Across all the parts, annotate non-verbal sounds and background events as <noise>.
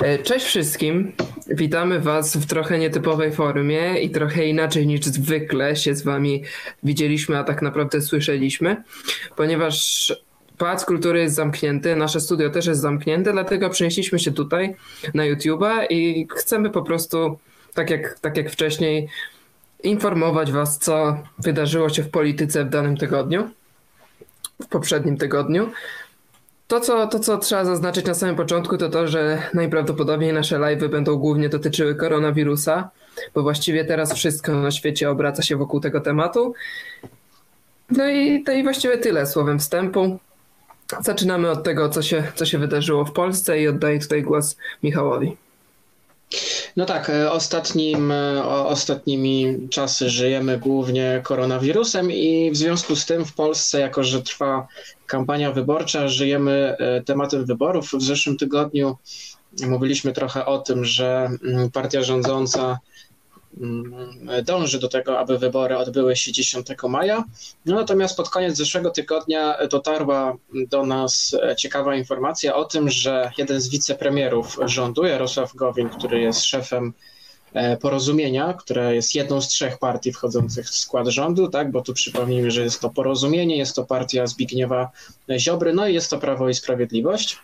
E, cześć wszystkim. Witamy Was w trochę nietypowej formie i trochę inaczej niż zwykle się z Wami widzieliśmy, a tak naprawdę słyszeliśmy, ponieważ Pałac Kultury jest zamknięty, nasze studio też jest zamknięte, dlatego przenieśliśmy się tutaj na YouTube'a i chcemy po prostu, tak jak, tak jak wcześniej, informować Was, co wydarzyło się w polityce w danym tygodniu, w poprzednim tygodniu. To co, to, co trzeba zaznaczyć na samym początku, to to, że najprawdopodobniej nasze live'y będą głównie dotyczyły koronawirusa, bo właściwie teraz wszystko na świecie obraca się wokół tego tematu. No i, to i właściwie tyle słowem wstępu. Zaczynamy od tego, co się, co się wydarzyło w Polsce i oddaję tutaj głos Michałowi. No tak, e, ostatnim, e, ostatnimi czasy żyjemy głównie koronawirusem i w związku z tym w Polsce, jako że trwa kampania wyborcza, żyjemy e, tematem wyborów. W zeszłym tygodniu mówiliśmy trochę o tym, że mm, partia rządząca dąży do tego, aby wybory odbyły się 10 maja. No, natomiast pod koniec zeszłego tygodnia dotarła do nas ciekawa informacja o tym, że jeden z wicepremierów rządu, Jarosław Gowin, który jest szefem e, Porozumienia, które jest jedną z trzech partii wchodzących w skład rządu, tak, bo tu przypomnijmy, że jest to Porozumienie, jest to partia Zbigniewa Ziobry, no i jest to Prawo i Sprawiedliwość.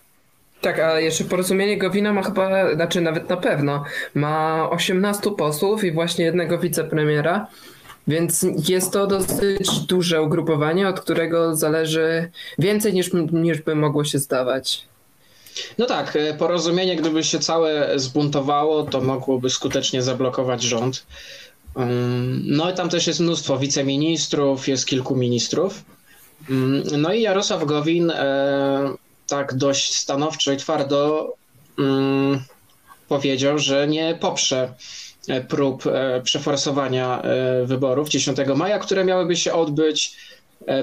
Tak, a jeszcze porozumienie Gowina ma chyba, znaczy nawet na pewno, ma 18 posłów i właśnie jednego wicepremiera, więc jest to dosyć duże ugrupowanie, od którego zależy więcej niż, niż by mogło się zdawać. No tak, e, porozumienie, gdyby się całe zbuntowało, to mogłoby skutecznie zablokować rząd. Mm, no i tam też jest mnóstwo wiceministrów, jest kilku ministrów. Mm, no i Jarosław Gowin e, tak dość stanowczo i twardo um, powiedział, że nie poprze e, prób e, przeforsowania e, wyborów 10 maja, które miałyby się odbyć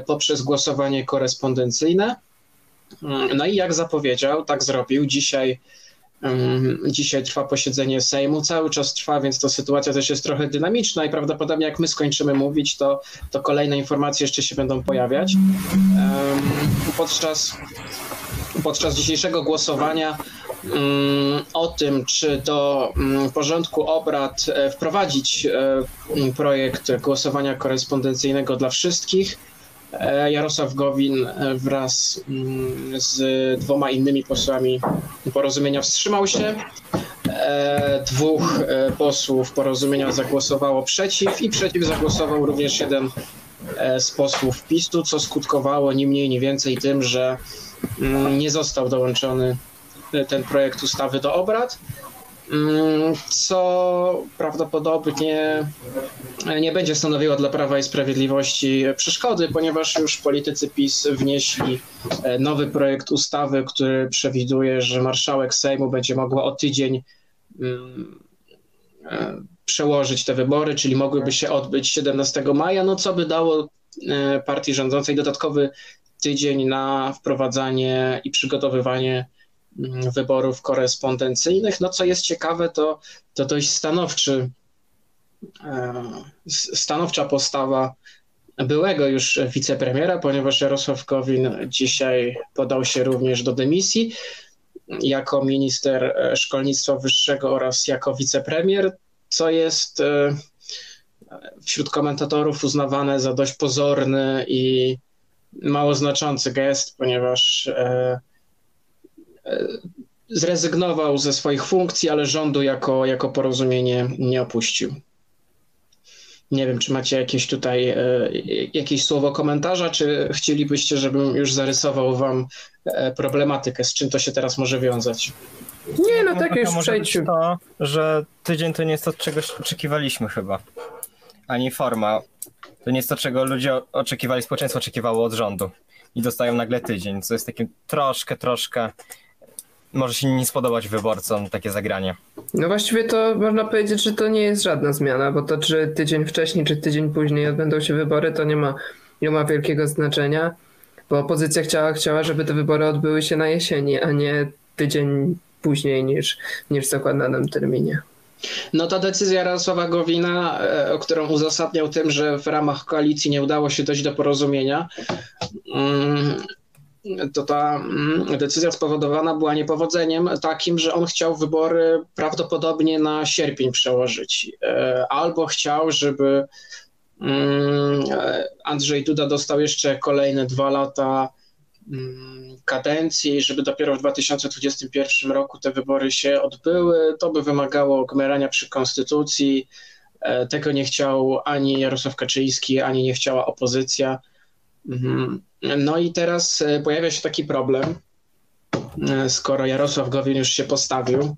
poprzez głosowanie korespondencyjne. Mm, no i jak zapowiedział, tak zrobił. Dzisiaj, mm, dzisiaj trwa posiedzenie Sejmu, cały czas trwa, więc to sytuacja też jest trochę dynamiczna i prawdopodobnie jak my skończymy mówić, to, to kolejne informacje jeszcze się będą pojawiać. Podczas podczas dzisiejszego głosowania mm, o tym, czy do mm, porządku obrad e, wprowadzić e, mm, projekt głosowania korespondencyjnego dla wszystkich. E, Jarosław Gowin wraz z dwoma innymi posłami porozumienia wstrzymał się. Dwóch posłów porozumienia zagłosowało przeciw i przeciw zagłosował również jeden z posłów PiSu, co skutkowało ni mniej, ni więcej tym, że nie został dołączony ten projekt ustawy do obrad, mm, co prawdopodobnie nie będzie stanowiło dla Prawa i Sprawiedliwości przeszkody, ponieważ już politycy PiS wnieśli e, nowy projekt ustawy, który przewiduje, że marszałek Sejmu będzie mogła o tydzień mm, e, przełożyć te wybory, czyli mogłyby się odbyć 17 maja, no co by dało e, partii rządzącej dodatkowy tydzień na wprowadzanie i przygotowywanie mm, wyborów korespondencyjnych. No co jest ciekawe, to, to dość stanowczy, e, stanowcza postawa byłego już wicepremiera, ponieważ Jarosław Gowin dzisiaj podał się również do dymisji jako minister e, szkolnictwa wyższego oraz jako wicepremier, co jest e, wśród komentatorów uznawane za dość pozorny i mało znaczący gest, ponieważ e, e, zrezygnował ze swoich funkcji, ale rządu jako, jako porozumienie nie opuścił. Nie wiem, czy macie jakieś tutaj e, jakieś słowo komentarza, czy chcielibyście, żebym już zarysował wam problematykę, z czym to się teraz może wiązać? Nie, no tak już przejdźmy. to, że tydzień to nie jest to, czego oczekiwaliśmy chyba. Ani forma. To nie jest to, czego ludzie oczekiwali, społeczeństwo oczekiwało od rządu. I dostają nagle tydzień, co jest takim troszkę, troszkę może się nie spodobać wyborcom takie zagranie. No właściwie to można powiedzieć, że to nie jest żadna zmiana, bo to czy tydzień wcześniej, czy tydzień później odbędą się wybory, to nie ma, nie ma wielkiego znaczenia, bo opozycja chciała, chciała, żeby te wybory odbyły się na jesieni, a nie tydzień później niż, niż w zakładanym terminie. No ta decyzja Jarosława Gowina, e, którą uzasadniał tym, że w ramach koalicji nie udało się dojść do porozumienia, mm, to ta mm, decyzja spowodowana była niepowodzeniem takim, że on chciał wybory prawdopodobnie na sierpień przełożyć. E, albo chciał, żeby mm, Andrzej Duda dostał jeszcze kolejne dwa lata kadencji, żeby dopiero w 2021 roku te wybory się odbyły. To by wymagało gmerania przy konstytucji. E, tego nie chciał ani Jarosław Kaczyński, ani nie chciała opozycja. Mhm. No i teraz e, pojawia się taki problem, e, skoro Jarosław Gowin już się postawił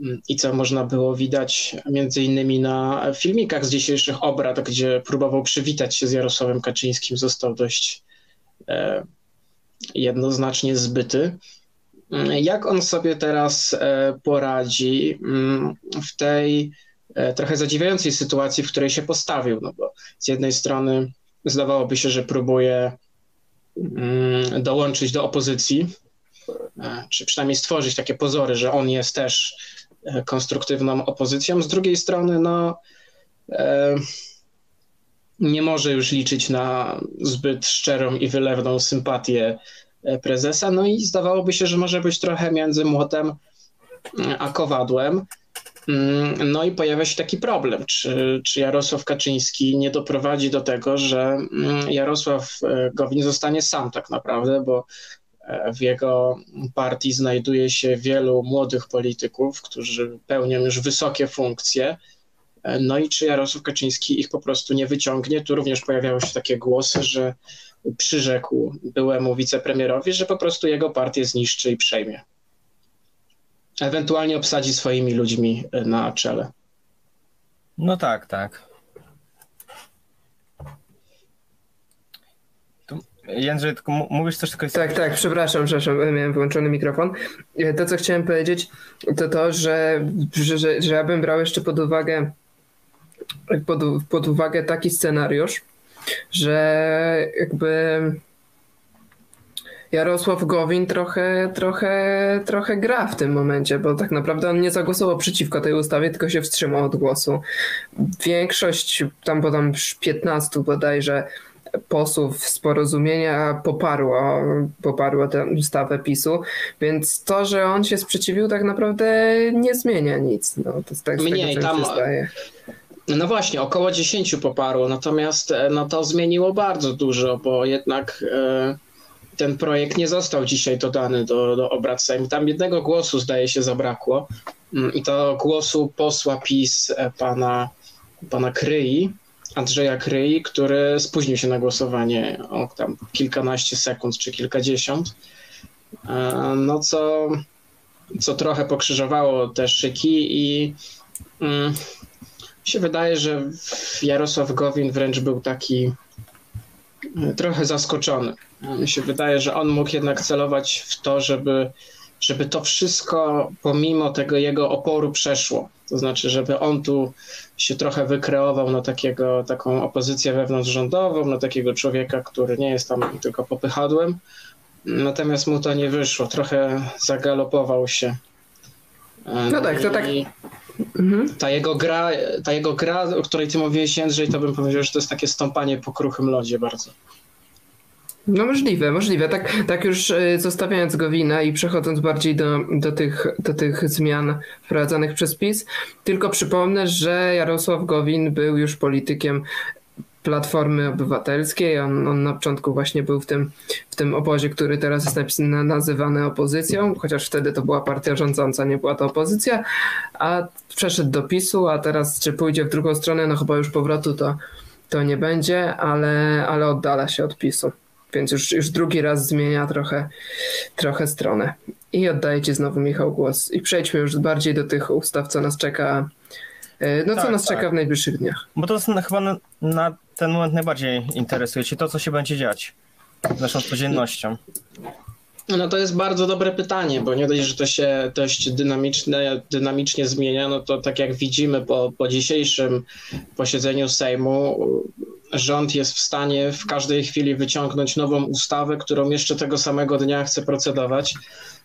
mm, i co można było widać między innymi na filmikach z dzisiejszych obrad, gdzie próbował przywitać się z Jarosławem Kaczyńskim, został dość jednoznacznie zbyty. Mm, jak on sobie teraz poradzi mm, w tej trochę zadziwiającej sytuacji, w której się postawił? No bo z jednej strony zdawałoby się, że próbuje mm, dołączyć do opozycji, e, czy przynajmniej stworzyć takie pozory, że on jest też e, konstruktywną opozycją. Z drugiej strony, no, e, nie może już liczyć na zbyt szczerą i wylewną sympatię prezesa. No i zdawałoby się, że może być trochę między młotem a kowadłem. Mm, no i pojawia się taki problem, czy, czy Jarosław Kaczyński nie doprowadzi do tego, że mm, Jarosław e, Gowin zostanie sam tak naprawdę, bo e, w jego partii znajduje się wielu młodych polityków, którzy pełnią już wysokie funkcje. E, no i czy Jarosław Kaczyński ich po prostu nie wyciągnie? Tu również pojawiały się takie głosy, że przyrzekł byłemu wicepremierowi, że po prostu jego partię zniszczy i przejmie ewentualnie obsadzi swoimi ludźmi e, na czele. No tak, tak. Jędrzej, tylko mówisz coś tylko... Tak, tak, przepraszam, przepraszam, miałem wyłączony mikrofon. E, to, co chciałem powiedzieć, to to, że, że, że, że ja bym brał jeszcze pod uwagę pod, pod uwagę taki scenariusz, że jakby Jarosław Gowin trochę, trochę, trochę gra w tym momencie, bo tak naprawdę on nie zagłosował przeciwko tej ustawie, tylko się wstrzymał od głosu. Większość, tam podam 15 bodajże, posłów z porozumienia poparło, poparło tę ustawę PiSu, więc to, że on się sprzeciwił tak naprawdę nie zmienia nic. No, to jest tak, Mniej, tam, no właśnie, około 10 poparło, natomiast e, no to zmieniło bardzo dużo, bo jednak... Yy ten projekt nie został dzisiaj dodany do, do obrad Sejmu. Tam jednego głosu zdaje się zabrakło mm, i to głosu posła PiS e, pana, pana Kryi, Andrzeja Kryi, który spóźnił się na głosowanie o tam kilkanaście sekund czy kilkadziesiąt. E, no co, co trochę pokrzyżowało te szyki i mm, się wydaje, że Jarosław Gowin wręcz był taki e, trochę zaskoczony mi się wydaje, że on mógł jednak celować w to, żeby, żeby to wszystko pomimo tego jego oporu przeszło. To znaczy, żeby on tu się trochę wykreował na takiego, taką opozycję wewnątrzrządową, na takiego człowieka, który nie jest tam tylko popychadłem. Natomiast mu to nie wyszło. Trochę zagalopował się. No tak, to tak. Mhm. Ta jego gra, ta jego gra, o której ty mówiłeś, Jędrzej, to bym powiedział, że to jest takie stąpanie po kruchym lodzie bardzo. No możliwe, możliwe. Tak, tak już e, zostawiając Gowina i przechodząc bardziej do, do, tych, do tych zmian wprowadzanych przez PiS, tylko przypomnę, że Jarosław Gowin był już politykiem Platformy Obywatelskiej. On, on na początku właśnie był w tym, w tym obozie, który teraz jest nazywany opozycją, chociaż wtedy to była partia rządząca, nie była to opozycja, a przeszedł do PiSu, a teraz czy pójdzie w drugą stronę, no chyba już powrotu to, to nie będzie, ale, ale oddala się od PiSu. Więc już, już drugi raz zmienia trochę, trochę stronę. I oddaję Ci znowu, Michał, głos. I przejdźmy już bardziej do tych ustaw, co nas czeka. E, no, co tak, nas tak. czeka w najbliższych dniach. Bo to jest chyba na, na, ten moment najbardziej interesuje Cię to, co się będzie dziać z naszą codziennością. No to jest bardzo dobre pytanie, bo nie dość, że to się dość dynamicznie, dynamicznie zmienia, no to tak jak widzimy po, po dzisiejszym posiedzeniu Sejmu, rząd jest w stanie w każdej chwili wyciągnąć nową ustawę, którą jeszcze tego samego dnia chce procedować.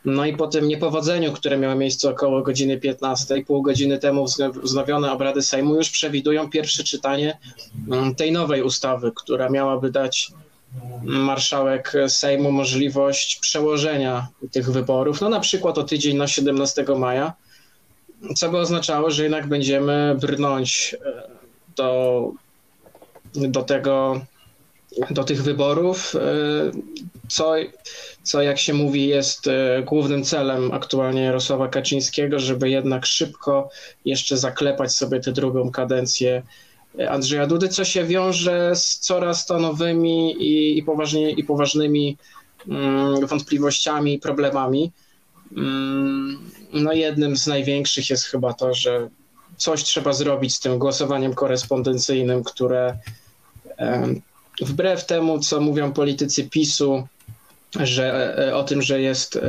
No i po tym niepowodzeniu, które miało miejsce około godziny 15, pół godziny temu wznowione obrady Sejmu już przewidują pierwsze czytanie mm, tej nowej ustawy, która miałaby dać marszałek Sejmu możliwość przełożenia tych wyborów, no na przykład o tydzień na 17 maja, co by oznaczało, że jednak będziemy brnąć e, do, do tego, do tych wyborów, e, co, co jak się mówi jest e, głównym celem aktualnie Jarosława Kaczyńskiego, żeby jednak szybko jeszcze zaklepać sobie tę drugą kadencję Andrzeja Dudy, co się wiąże z coraz to nowymi i, i, poważnie, i poważnymi mm, wątpliwościami i problemami. Mm, no jednym z największych jest chyba to, że coś trzeba zrobić z tym głosowaniem korespondencyjnym, które wbrew temu, co mówią politycy PiSu, że e, o tym, że jest e,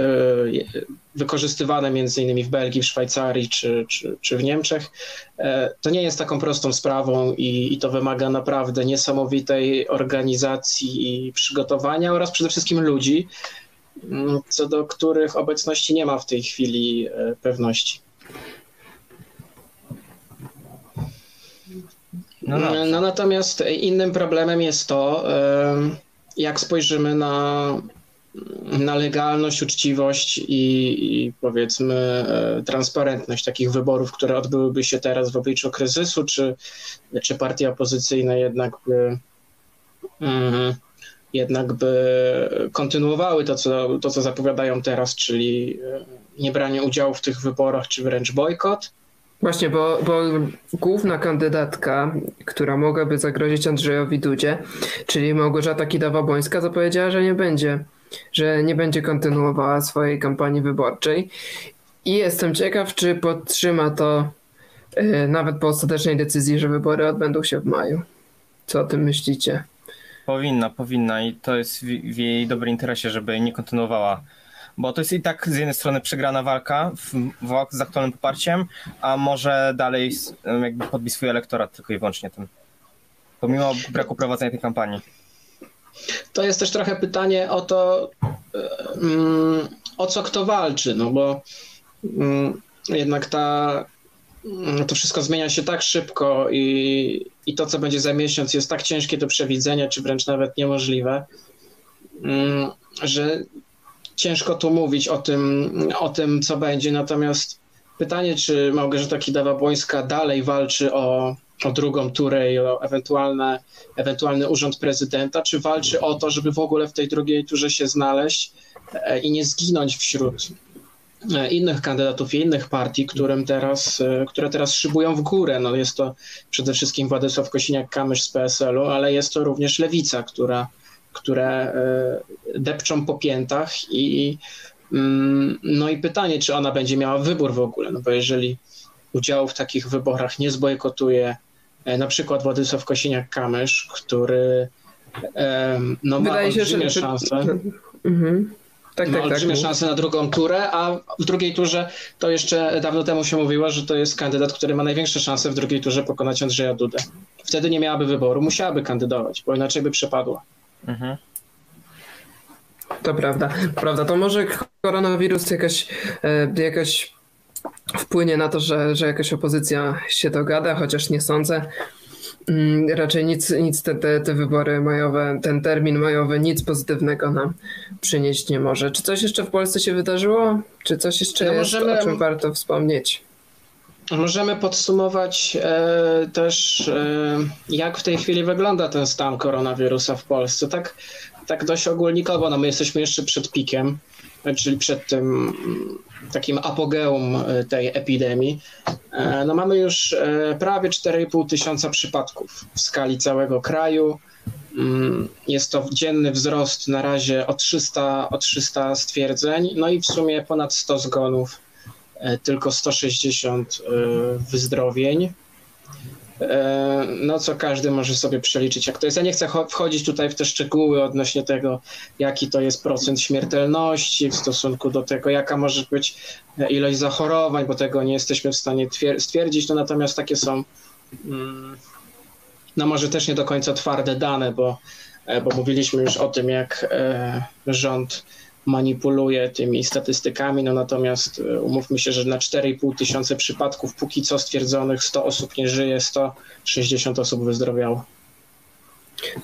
wykorzystywane między innymi w Belgii, w Szwajcarii czy, czy, czy w Niemczech, e, to nie jest taką prostą sprawą i, i to wymaga naprawdę niesamowitej organizacji i przygotowania oraz przede wszystkim ludzi, mm, co do których obecności nie ma w tej chwili pewności. No, no. no natomiast innym problemem jest to, jak spojrzymy na na legalność, uczciwość i, i, powiedzmy e, transparentność takich wyborów, które odbyłyby się teraz w obliczu kryzysu, czy, czy partie opozycyjne jednak by, mm, jednak by kontynuowały to co, to, co zapowiadają teraz, czyli e, niebranie udziału w tych wyborach, czy wręcz bojkot. Właśnie, bo, bo główna kandydatka, która mogłaby zagrozić Andrzejowi Dudzie, czyli Małgorzata Kidawa-Błońska, zapowiedziała, że nie będzie że nie będzie kontynuowała swojej kampanii wyborczej. I jestem ciekaw, czy podtrzyma to yy, nawet po ostatecznej decyzji, że wybory odbędą się w maju. Co o tym myślicie? Powinna, powinna i to jest w, w jej dobrym interesie, żeby nie kontynuowała bo to jest i tak z jednej strony przegrana walka w, w, z aktualnym poparciem, a może dalej jakby podbić swój elektorat tylko i wyłącznie tym. Pomimo braku prowadzenia tej kampanii. To jest też trochę pytanie o to, o co kto walczy, no bo jednak ta, to wszystko zmienia się tak szybko i, i to, co będzie za miesiąc, jest tak ciężkie do przewidzenia, czy wręcz nawet niemożliwe, że ciężko tu mówić o tym, o tym co będzie. Natomiast pytanie, czy Małgorzata Kidawa-Błońska dalej walczy o o drugą turę i o ewentualne, ewentualny urząd prezydenta, czy walczy o to, żeby w ogóle w tej drugiej turze się znaleźć e, i nie zginąć wśród e, innych kandydatów i innych partii, którym teraz, e, które teraz szybują w górę. No jest to przede wszystkim Władysław Kosiniak-Kamysz z PSL-u, ale jest to również Lewica, która, które depczą po piętach i mm, no i pytanie, czy ona będzie miała wybór w ogóle, no bo jeżeli udziału w takich wyborach nie zbojkotuje E, na przykład Władysław Kosiniak-Kamysz, który no, ma Wydaje olbrzymie się, że... szanse. Mhm. Tak, ma tak, olbrzymie tak. szanse na drugą turę, a w drugiej turze to jeszcze dawno temu się mówiło, że to jest kandydat, który ma największe szanse w drugiej turze pokonać Andrzeja Dudę. Wtedy nie miałaby wyboru, musiałaby kandydować, bo inaczej by przepadła. Mhm. To prawda. Prawda, to może koronawirus jakaś, e, jakaś wpłynie na to, że, że jakaś opozycja się dogada, chociaż nie sądzę. Mm, raczej nic, nic te, te, te wybory majowe, ten termin majowy, nic pozytywnego nam przynieść nie może. Czy coś jeszcze w Polsce się wydarzyło? Czy coś jeszcze no jest, możemy, o czym warto wspomnieć? Możemy podsumować e, też, e, jak w tej chwili wygląda ten stan koronawirusa w Polsce. Tak, tak dość ogólnikowo, no my jesteśmy jeszcze przed pikiem, czyli przed tym takim apogeum e, tej epidemii, e, no mamy już e, prawie 4,5 tysiąca przypadków w skali całego kraju. Mm, jest to dzienny wzrost na razie o 300, o 300 stwierdzeń, no i w sumie ponad 100 zgonów, tylko 160 wyzdrowień. E, no co każdy może sobie przeliczyć, jak to jest. Ja nie chcę wchodzić tutaj w te szczegóły odnośnie tego, jaki to jest procent śmiertelności w stosunku do tego, jaka może być ilość zachorowań, bo tego nie jesteśmy w stanie stwierdzić. No natomiast takie są, mm, no może też nie do końca twarde dane, bo, e, bo mówiliśmy już o tym, jak e, rząd manipuluje tymi statystykami, no natomiast e, umówmy się, że na 4,5 tysiące przypadków póki co stwierdzonych 100 osób nie żyje, 160 osób wyzdrowiało.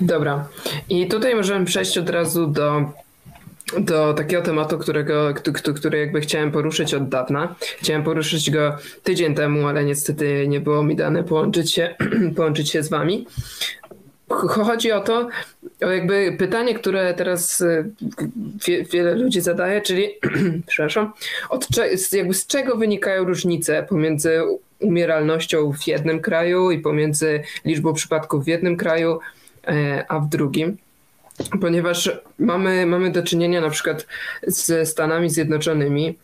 Dobra. I tutaj możemy przejść od razu do do takiego tematu, którego, który jakby chciałem poruszyć od dawna. Chciałem poruszyć go tydzień temu, ale niestety nie było mi dane połączyć się, <clears throat> połączyć się z wami. Chodzi o to, o jakby pytanie, które teraz y, wie, wiele ludzi zadaje, czyli, <clears throat> przepraszam, od, jakby z czego wynikają różnice pomiędzy umieralnością w jednym kraju i pomiędzy liczbą przypadków w jednym kraju, e, a w drugim ponieważ mamy, mamy do czynienia na przykład ze Stanami Zjednoczonymi,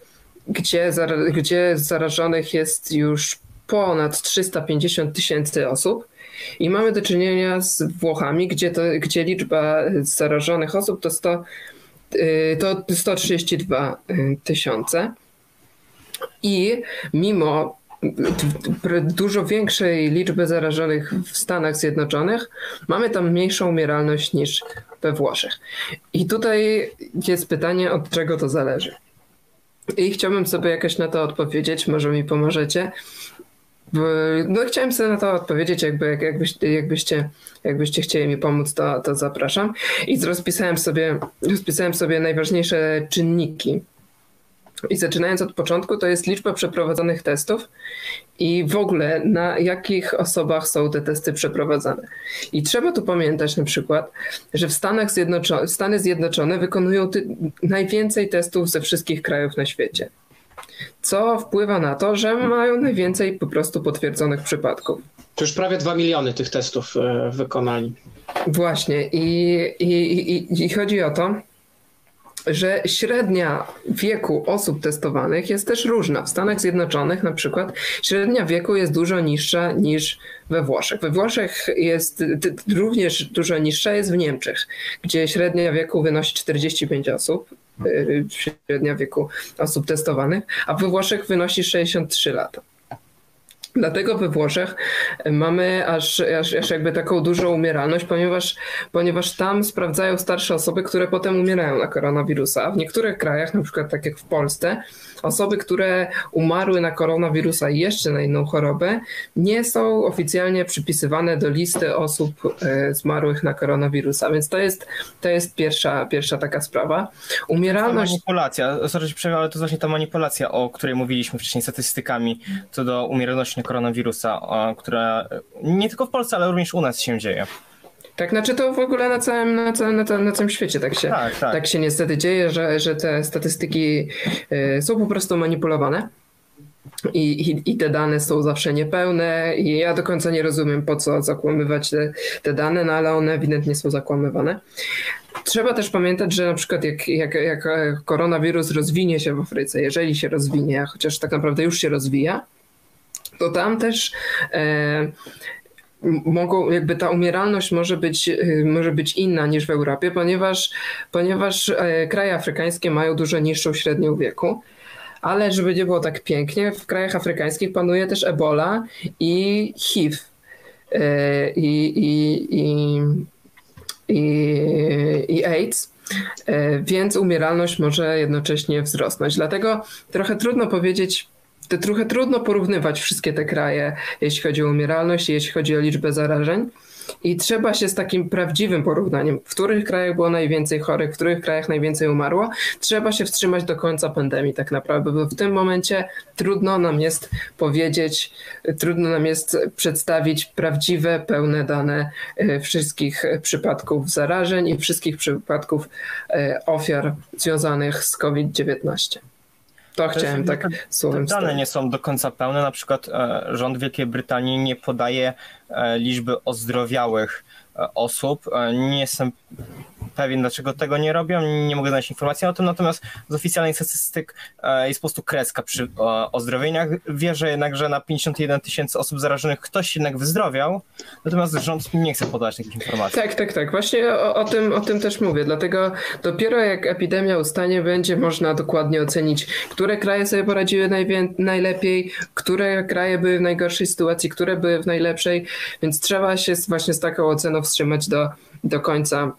gdzie, gdzie zarażonych jest już ponad 350 tysięcy osób. I mamy do czynienia z Włochami, gdzie, to, gdzie liczba zarażonych osób to, 100, y, to 132 tysiące. I mimo dużo większej liczby zarażonych w Stanach Zjednoczonych, mamy tam mniejszą umieralność niż we Włoszech. I tutaj jest pytanie, od czego to zależy. I chciałbym sobie jakoś na to odpowiedzieć, może mi pomożecie. No chciałem sobie na to odpowiedzieć, jakby, jak, jakbyście, jakbyście, chcieli mi pomóc, to, to zapraszam. I rozpisałem sobie, rozpisałem sobie najważniejsze czynniki, i zaczynając od początku, to jest liczba przeprowadzonych testów i w ogóle na jakich osobach są te testy przeprowadzane. I trzeba tu pamiętać na przykład, że w Stanach Zjednoczone, Stany Zjednoczone wykonują najwięcej testów ze wszystkich krajów na świecie. Co wpływa na to, że mają najwięcej po prostu potwierdzonych przypadków. To już prawie 2 miliony tych testów e, wykonali. Właśnie. I, i, i, i chodzi o to, że średnia wieku osób testowanych jest też różna. W Stanach Zjednoczonych na przykład średnia wieku jest dużo niższa niż we Włoszech. We Włoszech jest również dużo niższa jest w Niemczech, gdzie średnia wieku wynosi 45 osób, średnia wieku osób testowanych, a we Włoszech wynosi 63 lata. Dlatego we Włoszech mamy aż, aż, aż jakby taką dużą umieralność, ponieważ, ponieważ tam sprawdzają starsze osoby, które potem umierają na koronawirusa. A w niektórych krajach, na przykład tak jak w Polsce, osoby, które umarły na koronawirusa i jeszcze na inną chorobę, nie są oficjalnie przypisywane do listy osób e, zmarłych na koronawirusa. Więc to jest, to jest pierwsza, pierwsza taka sprawa. Umieralność. To manipulacja, sorry, ale to jest właśnie ta manipulacja, o której mówiliśmy wcześniej statystykami co do umieralności na koronawirusa, która nie tylko w Polsce, ale również u nas się dzieje. Tak, znaczy to w ogóle na całym, na całym, na całym, na całym świecie tak się, tak, tak. tak się niestety dzieje, że, że te statystyki y, są po prostu manipulowane. I, i, I, te dane są zawsze niepełne, i ja do końca nie rozumiem, po co zakłamywać te, te dane, no ale one ewidentnie są zakłamywane. Trzeba też pamiętać, że na przykład jak, jak, jak koronawirus rozwinie się w Afryce, jeżeli się rozwinie, chociaż tak naprawdę już się rozwija, to tam też e, mogą, jakby ta umieralność może być, e, może być inna niż w Europie, ponieważ, ponieważ e, kraje afrykańskie mają dużo niższą średnią wieku. Ale żeby nie było tak pięknie, w krajach afrykańskich panuje też ebola i HIV. E, I, i, i, i, i AIDS więc umieralność może jednocześnie wzrosnąć. Dlatego trochę trudno powiedzieć, to trochę trudno porównywać wszystkie te kraje, jeśli chodzi o umieralność, jeśli chodzi o liczbę zarażeń. I trzeba się z takim prawdziwym porównaniem, w których krajach było najwięcej chorych, w których krajach najwięcej umarło, trzeba się wstrzymać do końca pandemii tak naprawdę, bo w tym momencie trudno nam jest powiedzieć, trudno nam jest przedstawić prawdziwe, pełne dane e, wszystkich przypadków zarażeń i wszystkich przypadków e, ofiar związanych z COVID-19. To chciałem tak słowem Dane nie są do końca pełne. Na przykład e, rząd Wielkiej Brytanii nie podaje e, liczby ozdrowiałych e, osób. Nie jestem pewien, dlaczego tego nie robią, nie mogę znaleźć informacji o tym, natomiast z oficjalnych statystyk e, jest po prostu kreska przy ozdrowieniach. Wierzę jednak, że na 51 tysięcy osób zarażonych ktoś jednak wyzdrowiał, natomiast rząd nie chce podać takich informacji. Tak, tak, tak. Właśnie o, o, tym, o tym też mówię, dlatego dopiero jak epidemia ustanie, będzie można dokładnie ocenić, które kraje sobie poradziły najwię- najlepiej, które kraje były w najgorszej sytuacji, które były w najlepszej, więc trzeba się właśnie z taką oceną wstrzymać do, do końca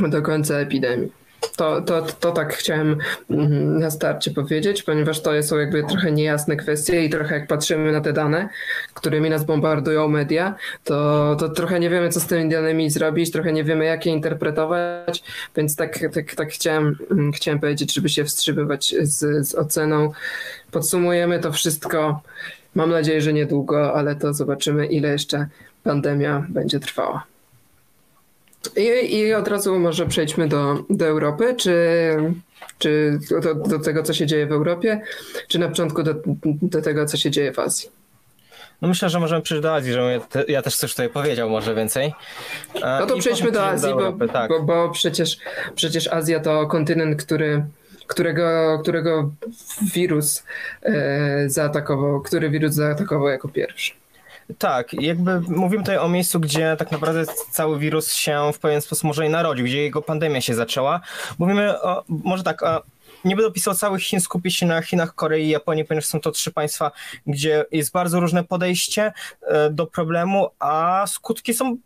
do końca epidemii. To, to, to tak chciałem mm, na starcie powiedzieć, ponieważ to są jakby trochę niejasne kwestie i trochę jak patrzymy na te dane, którymi nas bombardują media, to, to trochę nie wiemy, co z tymi danymi zrobić, trochę nie wiemy, jak je interpretować, więc tak, tak, tak chciałem, mm, chciałem powiedzieć, żeby się wstrzymywać z, z oceną. Podsumujemy to wszystko. Mam nadzieję, że niedługo, ale to zobaczymy, ile jeszcze pandemia będzie trwała. I, I od razu może przejdźmy do, do Europy, czy, czy do, do tego, co się dzieje w Europie, czy na początku do, do tego, co się dzieje w Azji. No myślę, że możemy przejść do Azji, żebym ja, ja też coś tutaj powiedział może więcej. No to przejdźmy do Azji, do Europy, bo, tak. bo, bo, przecież, przecież Azja to kontynent, który, którego, którego wirus e, zaatakował, który wirus zaatakował jako pierwszy. Tak, jakby mówimy tutaj o miejscu, gdzie tak naprawdę cały wirus się w pewien sposób może i narodził, gdzie jego pandemia się zaczęła. Mówimy o, może tak, o, nie będę opisał całych Chin, skupię się na Chinach, Korei i Japonii, ponieważ są to trzy państwa, gdzie jest bardzo różne podejście e, do problemu, a skutki są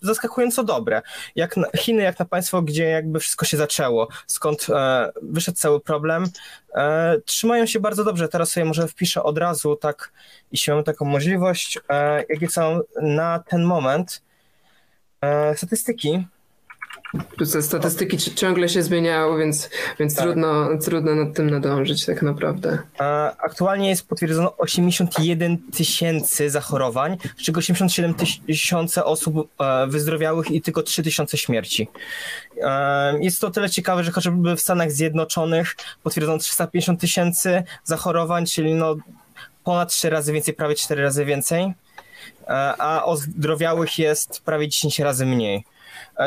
zaskakująco dobre. Jak na, Chiny, jak na państwo, gdzie jakby wszystko się zaczęło, skąd e, wyszedł cały problem, e, trzymają się bardzo dobrze. Teraz sobie może wpiszę od razu tak, jeśli mamy taką możliwość, e, jakie są na ten moment e, statystyki. Te statystyki ciągle się zmieniają, więc, więc tak. trudno, trudno nad tym nadążyć tak naprawdę. Aktualnie jest potwierdzono 81 tysięcy zachorowań, z czego 87 tysiące osób e, wyzdrowiałych i tylko 3 tysiące śmierci. E, jest to tyle ciekawe, że chociażby w Stanach Zjednoczonych potwierdzono 350 tysięcy zachorowań, czyli no ponad 3 razy więcej, prawie 4 razy więcej, e, a ozdrowiałych jest prawie 10 razy mniej.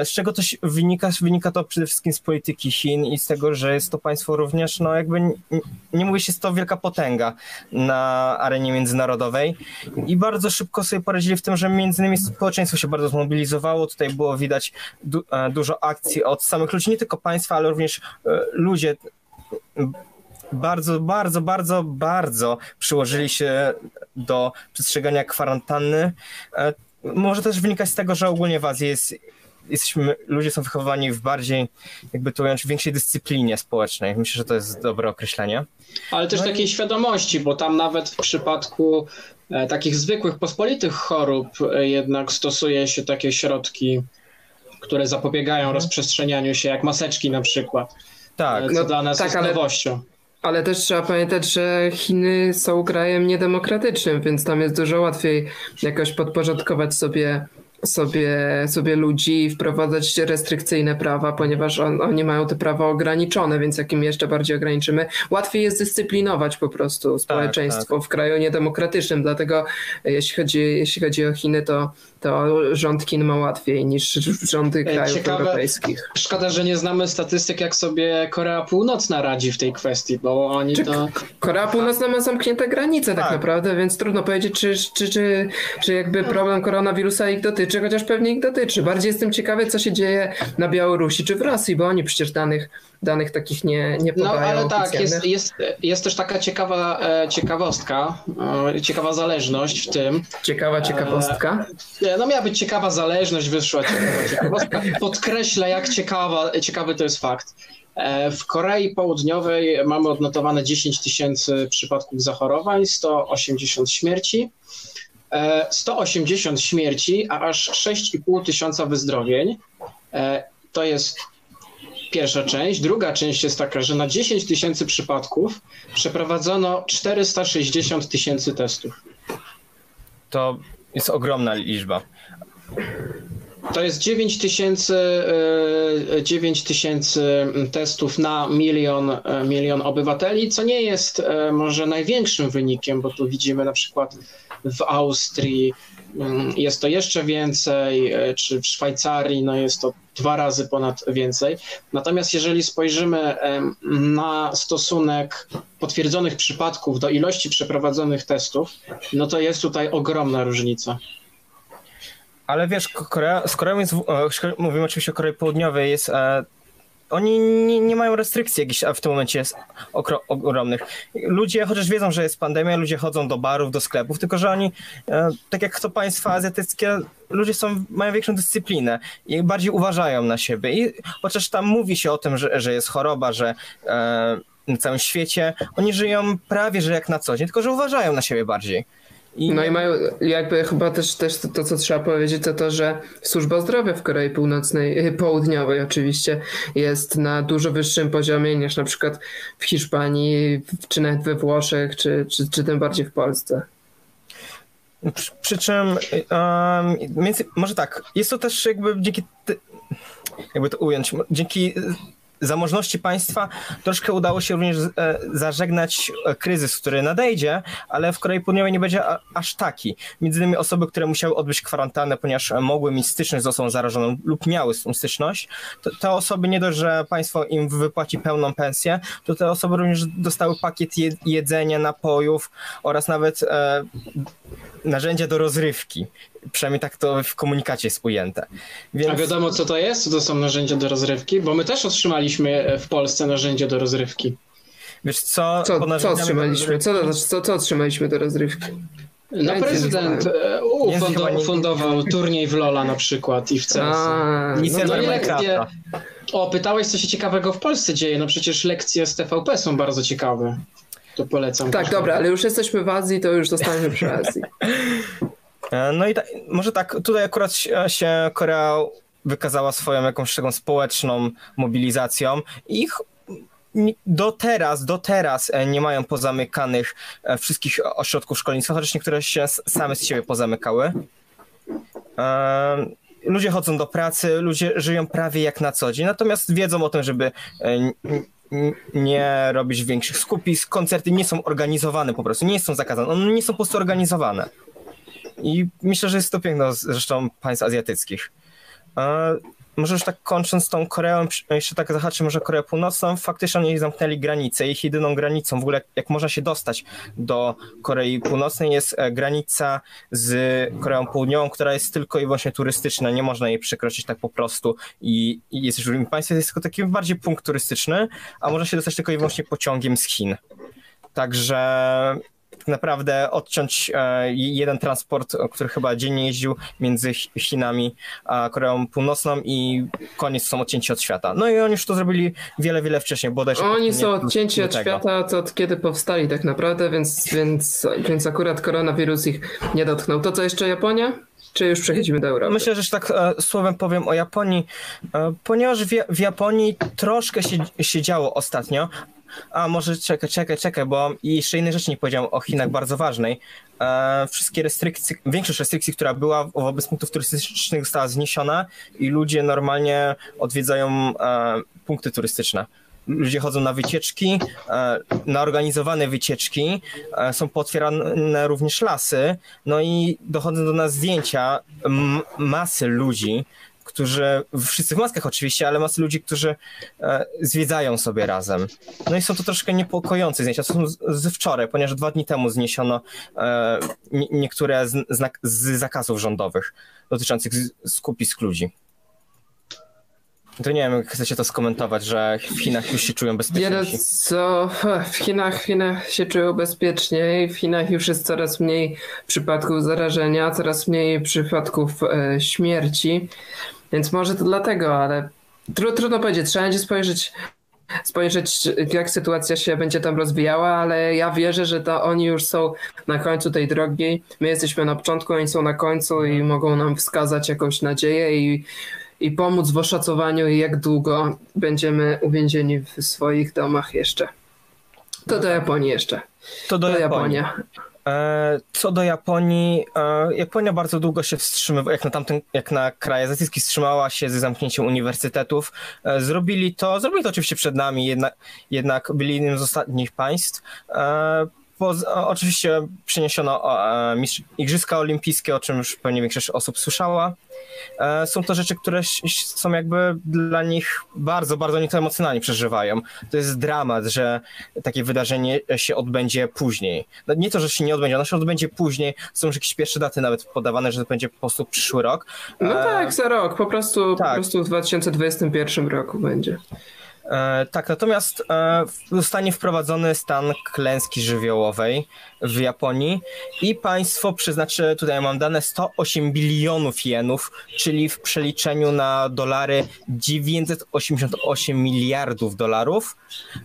Z czego to wynika? Wynika to przede wszystkim z polityki Chin i z tego, że jest to państwo również, no jakby nie, nie mówi się, jest to wielka potęga na arenie międzynarodowej i bardzo szybko sobie poradzili w tym, że między innymi społeczeństwo się bardzo zmobilizowało. Tutaj było widać du e, dużo akcji od samych ludzi, nie tylko państwa, ale również e, ludzie bardzo, bardzo, bardzo, bardzo przyłożyli się do przestrzegania kwarantanny. E, może też wynikać z tego, że ogólnie w Azji jest jesteśmy, ludzie są wychowani w bardziej, jakby to ująć, w większej dyscyplinie społecznej. Myślę, że to jest dobre określenie. Ale też no takiej i... świadomości, bo tam nawet w przypadku e, takich zwykłych, pospolitych chorób e, jednak stosuje się takie środki, które zapobiegają mhm. rozprzestrzenianiu się, jak maseczki na przykład. Tak. E, co no, dla nas tak, jest ale... nowością. Ale też trzeba pamiętać, że Chiny są krajem niedemokratycznym, więc tam jest dużo łatwiej jakoś podporządkować sobie sobie, sobie ludzi wprowadzać restrykcyjne prawa, ponieważ on, oni mają te prawa ograniczone, więc jak im jeszcze bardziej ograniczymy, łatwiej jest dyscyplinować po prostu społeczeństwo tak, tak. w kraju niedemokratycznym. Dlatego jeśli chodzi, jeśli chodzi o Chiny, to to rząd Chin ma łatwiej niż rządy krajów Ciekawe, europejskich. Szkoda, że nie znamy statystyk, jak sobie Korea Północna radzi w tej kwestii, bo oni czy to... Korea Północna ma zamknięte granice tak, tak naprawdę, więc trudno powiedzieć, czy, czy, czy, czy jakby problem koronawirusa ich dotyczy, chociaż pewnie ich dotyczy. Bardziej jestem ciekawy, co się dzieje na Białorusi czy w Rosji, bo oni przecież danych danych takich nie, nie no, podają. No ale tak, jest, jest, jest też taka ciekawa e, ciekawostka, e, ciekawa zależność w tym. Ciekawa ciekawostka? E, no miała być ciekawa zależność, wyszła ciekawa jak ciekawa, ciekawy to jest fakt. W Korei Południowej mamy odnotowane 10 tysięcy przypadków zachorowań, 180 śmierci. 180 śmierci, a aż 6,5 tysiąca wyzdrowień. To jest pierwsza część. Druga część jest taka, że na 10 tysięcy przypadków przeprowadzono 460 tysięcy testów. To jest ogromna liczba. To jest 9 tysięcy, 9 e, tysięcy testów na milion, e, milion obywateli, co nie jest e, może największym wynikiem, bo tu widzimy na przykład w Austrii mm, jest to jeszcze więcej, czy w Szwajcarii no jest to dwa razy ponad więcej. Natomiast jeżeli spojrzymy na stosunek potwierdzonych przypadków do ilości przeprowadzonych testów, no to jest tutaj ogromna różnica. Ale wiesz, Korea, z Koreą jest, mówimy oczywiście o Korei Południowej, jest e, oni nie, nie mają restrykcji jakichś w tym momencie jest okro, ogromnych. Ludzie, chociaż wiedzą, że jest pandemia, ludzie chodzą do barów, do sklepów, tylko że oni, e, tak jak to państwa azjatyckie, ludzie są, mają większą dyscyplinę i bardziej uważają na siebie. I chociaż tam mówi się o tym, że, że jest choroba, że e, na całym świecie, oni żyją prawie, że jak na co dzień, tylko że uważają na siebie bardziej. I no i mają jakby chyba też, też to, to, co trzeba powiedzieć, to to, że służba zdrowia w Korei Północnej, y, Południowej oczywiście jest na dużo wyższym poziomie niż na przykład w Hiszpanii, czy nawet we Włoszech, czy, czy, czy tym bardziej w Polsce. Przy, przy czym, um, między, może tak, jest to też jakby dzięki, jakby to ująć, dzięki zamożności państwa troszkę udało się również e, zażegnać e, kryzys, który nadejdzie, ale w Korei Południowej nie będzie aż taki. Między innymi osoby, które musiały odbyć kwarantannę, ponieważ mogły mieć styczność z osobą zarażoną lub miały tą styczność, to te osoby nie dość, że państwo im wypłaci pełną pensję, to te osoby również dostały pakiet jedzenia, napojów oraz nawet e, narzędzia do rozrywki. Przynajmniej tak to w komunikacie jest ujęte. Więc... A wiadomo, co to jest? Co to są narzędzia do rozrywki? Bo my też otrzymaliśmy w Polsce narzędzie do rozrywki. Wiesz co? Co, co otrzymaliśmy? Co, to, co, co otrzymaliśmy do rozrywki? No prezydent e, ufundował, ufundował turniej w Lola na przykład i w CS. A, no to lekcje... O, pytałeś, co się ciekawego w Polsce dzieje. No przecież lekcje z TVP są bardzo ciekawe. To polecam. Tak, dobra, ale już jesteśmy w Azji, to już zostaniemy przy <laughs> Azji. E, no i ta, może tak, tutaj akurat się Korea wykazała swoją jakąś taką społeczną mobilizacją i do teraz, do teraz e, nie mają pozamykanych e, wszystkich ośrodków szkolnictwa, chociaż niektóre się same z siebie pozamykały. Ludzie chodzą do pracy, ludzie żyją prawie jak na co dzień, natomiast wiedzą o tym, żeby nie robić większych skupisk, koncerty nie są organizowane po prostu, nie są zakazane, one nie są po prostu organizowane. I myślę, że jest to piękno zresztą państw azjatyckich. Może już tak kończąc tą Koreą, jeszcze tak zahaczę może Koreę Północną, faktycznie oni zamknęli granicę. Ich jedyną granicą w ogóle, jak można się dostać do Korei Północnej jest e, granica z Koreą Południową, która jest tylko i wyłącznie turystyczna, nie można jej przekroczyć tak po prostu i, i jest już w drugim państwie, jest tylko taki bardziej punkt turystyczny, a można się dostać tylko i wyłącznie pociągiem z Chin. Także tak naprawdę odciąć e, jeden transport, który chyba dziennie jeździł między Chinami a Koreą Północną i koniec są odcięci od świata. No i oni już to zrobili wiele, wiele wcześniej, bodajże. Oni są odcięci od świata, to od kiedy powstali tak naprawdę, więc, więc, więc akurat koronawirus ich nie dotknął. To co jeszcze Japonia? Czy już przechodzimy do Europy? Myślę, że tak e, słowem powiem o Japonii, e, ponieważ w, w Japonii troszkę się, się działo ostatnio, a może czekaj, czekaj, czekaj, bo jeszcze innej rzeczy nie powiedziałem o Chinach bardzo ważnej. E, wszystkie restrykcje, większość restrykcji, która była wobec punktów turystycznych została zniesiona i ludzie normalnie odwiedzają e, punkty turystyczne. Ludzie chodzą na wycieczki, e, na organizowane wycieczki, e, są potwierane również lasy, no i dochodzą do nas zdjęcia masy ludzi, którzy, wszyscy w maskach oczywiście, ale masy ludzi, którzy e, zwiedzają sobie razem. No i są to troszkę niepokojące zdjęcia. To są z, z wczoraj, ponieważ dwa dni temu zniesiono e, niektóre z, z, zakazów rządowych dotyczących skupisk ludzi. To nie wiem, jak chcecie to skomentować, że w Chinach już się czują bezpiecznie. Wiele co, w Chinach, w Chinach się czują bezpieczniej, w Chinach już jest coraz mniej przypadków zarażenia, coraz mniej przypadków e, śmierci. Więc może to dlatego, ale trudno powiedzieć. Trzeba będzie spojrzeć, spojrzeć, jak sytuacja się będzie tam rozwijała, ale ja wierzę, że to oni już są na końcu tej drogi. My jesteśmy na początku, oni są na końcu i mogą nam wskazać jakąś nadzieję i, i pomóc w oszacowaniu, jak długo będziemy uwięzieni w swoich domach jeszcze. To do Japonii jeszcze. To do, do Japonii. Japonia. E, co do Japonii, e, Japonia bardzo długo się wstrzymywała, jak na tamten, jak na kraje azjatyckie wstrzymała się ze zamknięciem uniwersytetów. E, zrobili to, zrobili to oczywiście przed nami, jednak, jednak byli jednym z ostatnich państw. Oczywiście przeniesiono e, Igrzyska Olimpijskie, o czym już pewnie większość osób słyszała. E, są to rzeczy, które są jakby dla nich bardzo, bardzo oni to emocjonalnie przeżywają. To jest dramat, że takie wydarzenie się odbędzie później. No, nie to, że się nie odbędzie, ono się odbędzie później. Są już jakieś pierwsze daty nawet podawane, że to będzie po prostu przyszły rok. No tak, za rok. Po prostu, tak. po prostu w 2021 roku będzie. E, tak, natomiast e, zostanie wprowadzony stan klęski żywiołowej w Japonii i państwo przeznaczy, tutaj mam dane, 108 bilionów jenów, czyli w przeliczeniu na dolary 988 miliardów dolarów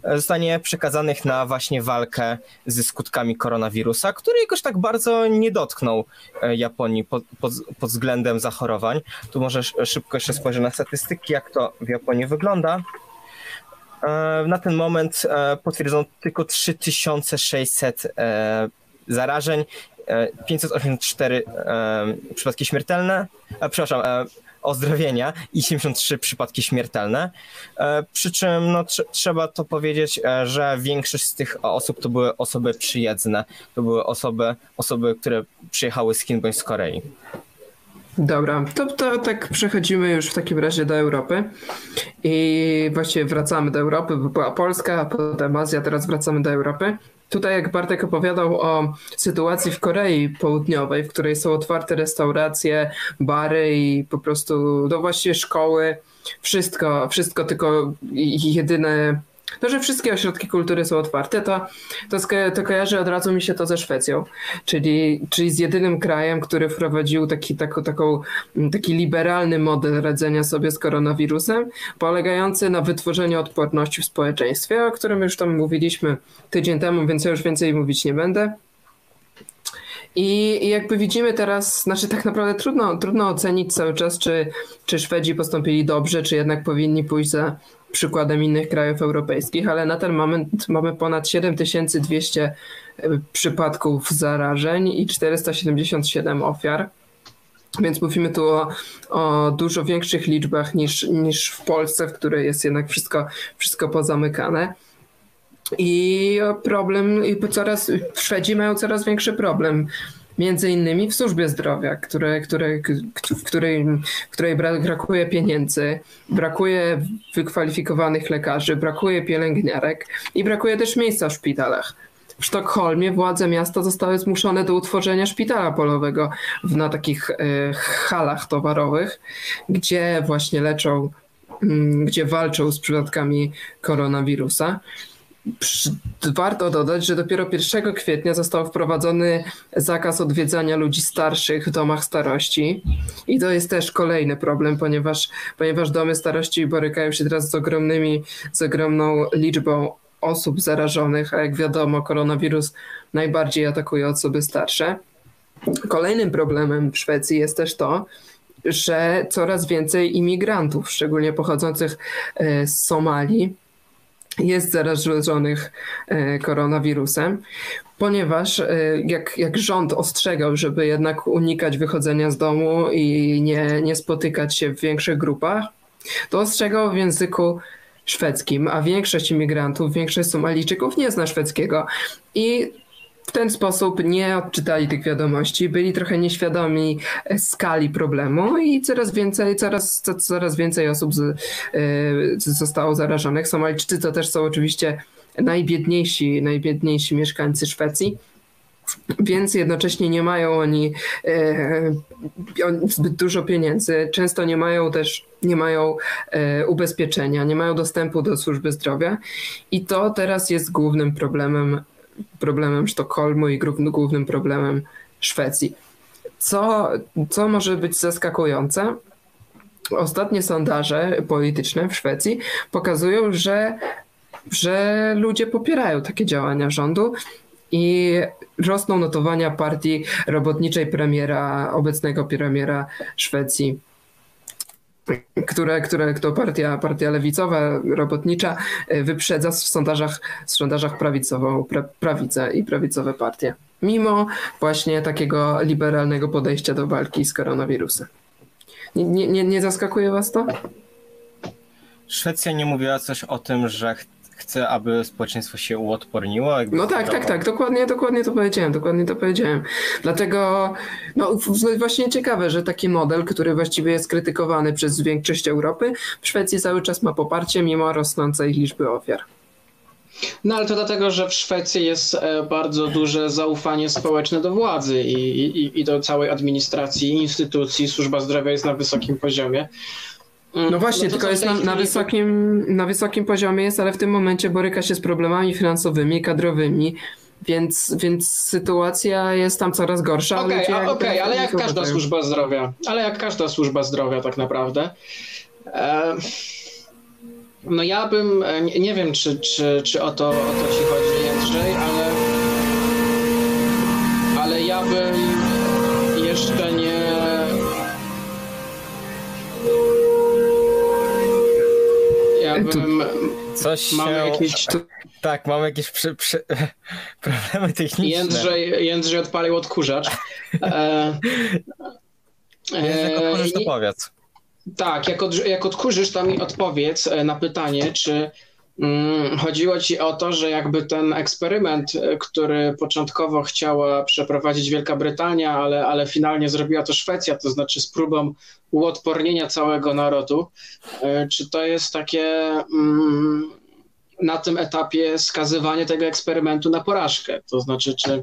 e, zostanie przekazanych na właśnie walkę ze skutkami koronawirusa, który jakoś tak bardzo nie dotknął Japonii pod, pod, pod względem zachorowań. Tu może szybko jeszcze spojrzę na statystyki, jak to w Japonii wygląda. E, na ten moment e, potwierdzono tylko 3600 e, zarażeń, 584 przypadki śmiertelne, przepraszam, ozdrowienia i 73 przypadki śmiertelne. Przy czym no, tr trzeba to powiedzieć, że większość z tych osób to były osoby przyjezdne, to były osoby, osoby które przyjechały z Chin bądź z Korei. Dobra, to, to tak przechodzimy już w takim razie do Europy i właściwie wracamy do Europy, bo była Polska, potem Azja, teraz wracamy do Europy. Tutaj jak Bartek opowiadał o sytuacji w Korei Południowej, w której są otwarte restauracje, bary i po prostu, no właściwie szkoły, wszystko, wszystko tylko jedyne to, że wszystkie ośrodki kultury są otwarte, to, to, to kojarzy od razu mi się to ze Szwecją, czyli, czyli z jedynym krajem, który wprowadził taki, taką, taką, taki liberalny model radzenia sobie z koronawirusem, polegający na wytworzeniu odporności w społeczeństwie, o którym już tam mówiliśmy tydzień temu, więc ja już więcej mówić nie będę. I, jakby widzimy teraz, znaczy tak naprawdę trudno, trudno ocenić cały czas, czy, czy Szwedzi postąpili dobrze, czy jednak powinni pójść za przykładem innych krajów europejskich, ale na ten moment mamy ponad 7200 e, przypadków zarażeń i 477 ofiar. Więc mówimy tu o, o, dużo większych liczbach niż, niż w Polsce, w której jest jednak wszystko, wszystko pozamykane. I problem, i coraz, Szwedzi mają coraz większy problem między innymi w służbie zdrowia, które, które, w, której, w której brakuje pieniędzy, brakuje wykwalifikowanych lekarzy, brakuje pielęgniarek i brakuje też miejsca w szpitalach. W Sztokholmie władze miasta zostały zmuszone do utworzenia szpitala polowego na takich y, halach towarowych, gdzie właśnie leczą, y, gdzie walczą z przypadkami koronawirusa. Warto dodać, że dopiero 1 kwietnia został wprowadzony zakaz odwiedzania ludzi starszych w domach starości. I to jest też kolejny problem, ponieważ, ponieważ domy starości borykają się teraz z ogromnymi, z ogromną liczbą osób zarażonych, a jak wiadomo, koronawirus najbardziej atakuje osoby starsze. Kolejnym problemem w Szwecji jest też to, że coraz więcej imigrantów, szczególnie pochodzących e, z Somalii, jest zarażonych e, koronawirusem, ponieważ e, jak, jak rząd ostrzegał, żeby jednak unikać wychodzenia z domu i nie, nie spotykać się w większych grupach, to ostrzegał w języku szwedzkim, a większość imigrantów, większość Somalijczyków nie zna szwedzkiego. I w ten sposób nie odczytali tych wiadomości, byli trochę nieświadomi e, skali problemu i coraz więcej, coraz, coraz więcej osób z, y, zostało zarażonych. Somalijczycy to też są oczywiście najbiedniejsi, najbiedniejsi mieszkańcy Szwecji. Więc jednocześnie nie mają oni e, zbyt dużo pieniędzy, często nie mają też nie mają e, ubezpieczenia, nie mają dostępu do służby zdrowia i to teraz jest głównym problemem problemem Sztokholmu i głównym problemem Szwecji. Co, co może być zaskakujące? Ostatnie sondaże polityczne w Szwecji pokazują, że, że ludzie popierają takie działania rządu i rosną notowania partii robotniczej premiera, obecnego premiera Szwecji które, które to partia, partia lewicowa, robotnicza e, wyprzedza w sondażach, w sondażach prawicową pra, prawicę i prawicowe partie. Mimo właśnie takiego liberalnego podejścia do walki z koronawirusem. Nie, nie, nie zaskakuje was to? Szwecja nie mówiła coś o tym, że chce, aby społeczeństwo się uodporniło. jakby No tak, tak, zreagowało. tak, dokładnie, dokładnie to powiedziałem, dokładnie to powiedziałem. Dlatego, no właśnie ciekawe, że taki model, który właściwie jest krytykowany przez większość Europy, w Szwecji cały czas ma poparcie mimo rosnącej liczby ofiar. No ale to dlatego, że w Szwecji jest e, bardzo duże zaufanie społeczne do władzy i, i, i do całej administracji, instytucji. Służba zdrowia jest na wysokim poziomie. Mm, No właśnie, to, tylko jest na, na, wysokim, na wysokim poziomie jest, ale w tym momencie boryka się z problemami finansowymi, kadrowymi, więc, więc sytuacja jest tam coraz gorsza. Okej, jakby okej, ale jak każda służba zdrowia, ale jak każda służba zdrowia tak naprawdę. E, no ja bym, e, nie, nie wiem czy, czy, czy o, to, o to ci chodzi Jędrzej, ale Coś mamy się... jakieś Tak, mamy jakieś przy, przy... <laughs> problemy techniczne. Jędrzej, Jędrzej odpalił odkurzacz. E, Jędrzej, e, otworzysz, to powiedz. Tak, jak, od, jak odkurzysz, to mi odpowiedz e, na pytanie, czy chodziło ci o to, że jakby ten eksperyment, e, który początkowo chciała przeprowadzić Wielka Brytania, ale, ale finalnie zrobiła to Szwecja, to znaczy z próbą uodpornienia całego narodu, e, czy to jest takie mm, na tym etapie skazywanie tego eksperymentu na porażkę? To znaczy, czy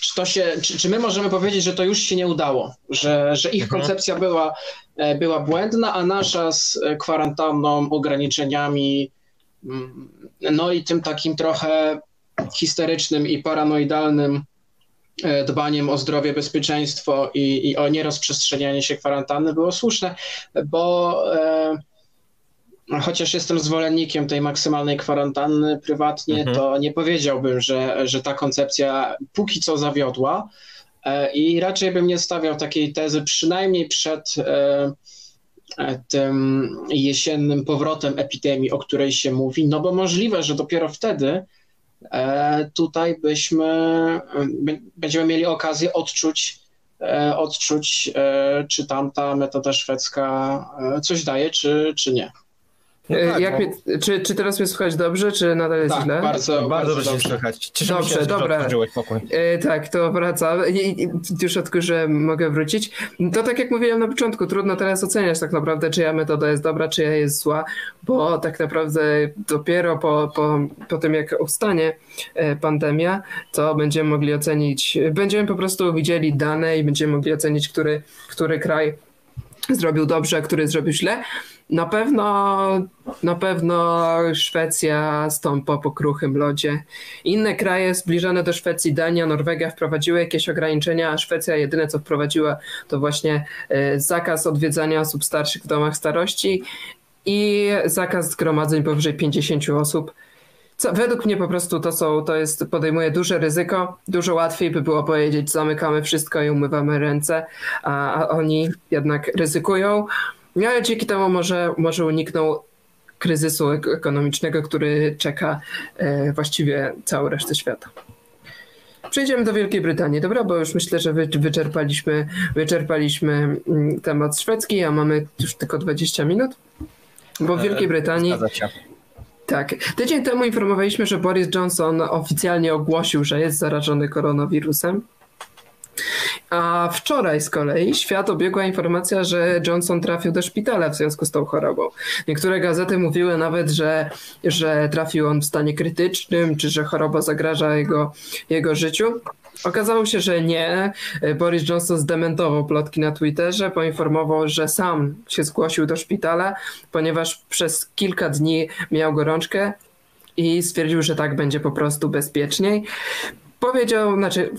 czy, to się, czy, czy my możemy powiedzieć, że to już się nie udało, że, że ich Mhm. koncepcja była, e, była błędna, a nasza z kwarantanną, ograniczeniami, mm, no i tym takim trochę histerycznym i paranoidalnym e, dbaniem o zdrowie, bezpieczeństwo i, i o nierozprzestrzenianie się kwarantanny było słuszne, bo e, chociaż jestem zwolennikiem tej maksymalnej kwarantanny prywatnie, Mhm. to nie powiedziałbym, że, że ta koncepcja póki co zawiodła e, i raczej bym nie stawiał takiej tezy przynajmniej przed e, tym jesiennym powrotem epidemii, o której się mówi, no bo możliwe, że dopiero wtedy e, tutaj byśmy, będziemy mieli okazję odczuć, e, odczuć e, czy tamta metoda szwedzka coś daje, czy, czy nie. No E, tak, Jak no. mnie, czy, czy teraz mnie słychać dobrze, czy nadal jest Tak, źle? bardzo, Bardzo dobrze dobrze. słychać. Cieszymy Dobrze, się, że dobra. pokój. E, tak, to wraca. I, i, już odkurzę, mogę wrócić. To tak jak mówiłem na początku, trudno teraz oceniać tak naprawdę, czyja metoda jest dobra, czyja jest zła, bo tak naprawdę dopiero po, po, po tym, jak ustanie e, pandemia, to będziemy mogli ocenić, będziemy po prostu widzieli dane i będziemy mogli ocenić, który, który kraj zrobił dobrze, a który zrobił źle. Na pewno, na pewno Szwecja stąpa po kruchym lodzie. Inne kraje zbliżone do Szwecji, Dania, Norwegia wprowadziły jakieś ograniczenia, a Szwecja jedyne co wprowadziła to właśnie e, zakaz odwiedzania osób starszych w domach starości i zakaz zgromadzeń powyżej 50 osób. Co, według mnie po prostu to są, to jest, podejmuje duże ryzyko. Dużo łatwiej by było powiedzieć, zamykamy wszystko i umywamy ręce, a, a oni jednak ryzykują. No ale dzięki temu może, może unikną kryzysu ek- ekonomicznego, który czeka e, właściwie całą resztę świata. Przejdziemy do Wielkiej Brytanii, dobra? Bo już myślę, że wy, wyczerpaliśmy, wyczerpaliśmy mm, temat szwedzki, a mamy już tylko 20 minut. Bo w Wielkiej Brytanii Zgadza się. tak. Tydzień temu informowaliśmy, że Boris Johnson oficjalnie ogłosił, że jest zarażony koronawirusem. A wczoraj z kolei świat obiegła informacja, że Johnson trafił do szpitala w związku z tą chorobą. Niektóre gazety mówiły nawet, że, że trafił on w stanie krytycznym, czy że choroba zagraża jego, jego życiu. Okazało się, że nie. Boris Johnson zdementował plotki na Twitterze, poinformował, że sam się zgłosił do szpitala, ponieważ przez kilka dni miał gorączkę i stwierdził, że tak będzie po prostu bezpieczniej. Powiedział, znaczy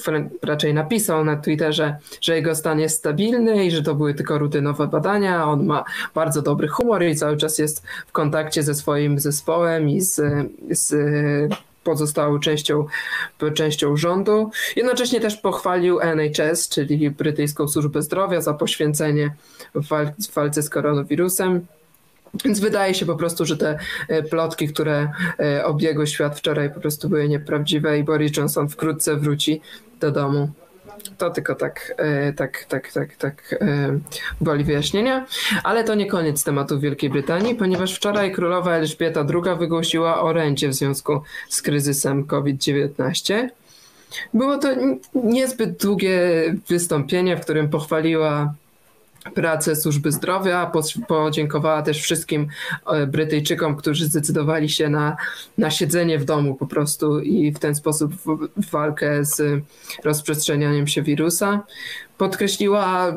raczej napisał na Twitterze, że jego stan jest stabilny i że to były tylko rutynowe badania. On ma bardzo dobry humor i cały czas jest w kontakcie ze swoim zespołem i z, z pozostałą częścią, częścią rządu. Jednocześnie też pochwalił NHS, czyli brytyjską służbę zdrowia, za poświęcenie w walce z koronawirusem. Więc wydaje się po prostu, że te e, plotki, które e, obiegły świat wczoraj, po prostu były nieprawdziwe i Boris Johnson wkrótce wróci do domu. To tylko tak, e, tak, tak, tak, tak woli wyjaśnienia. Ale to nie koniec tematu Wielkiej Brytanii, ponieważ wczoraj królowa Elżbieta II wygłosiła orędzie w związku z kryzysem COVID-19. Było to niezbyt długie wystąpienie, w którym pochwaliła pracę służby zdrowia. Podziękowała też wszystkim e, Brytyjczykom, którzy zdecydowali się na, na siedzenie w domu po prostu i w ten sposób walkę z rozprzestrzenianiem się wirusa. Podkreśliła,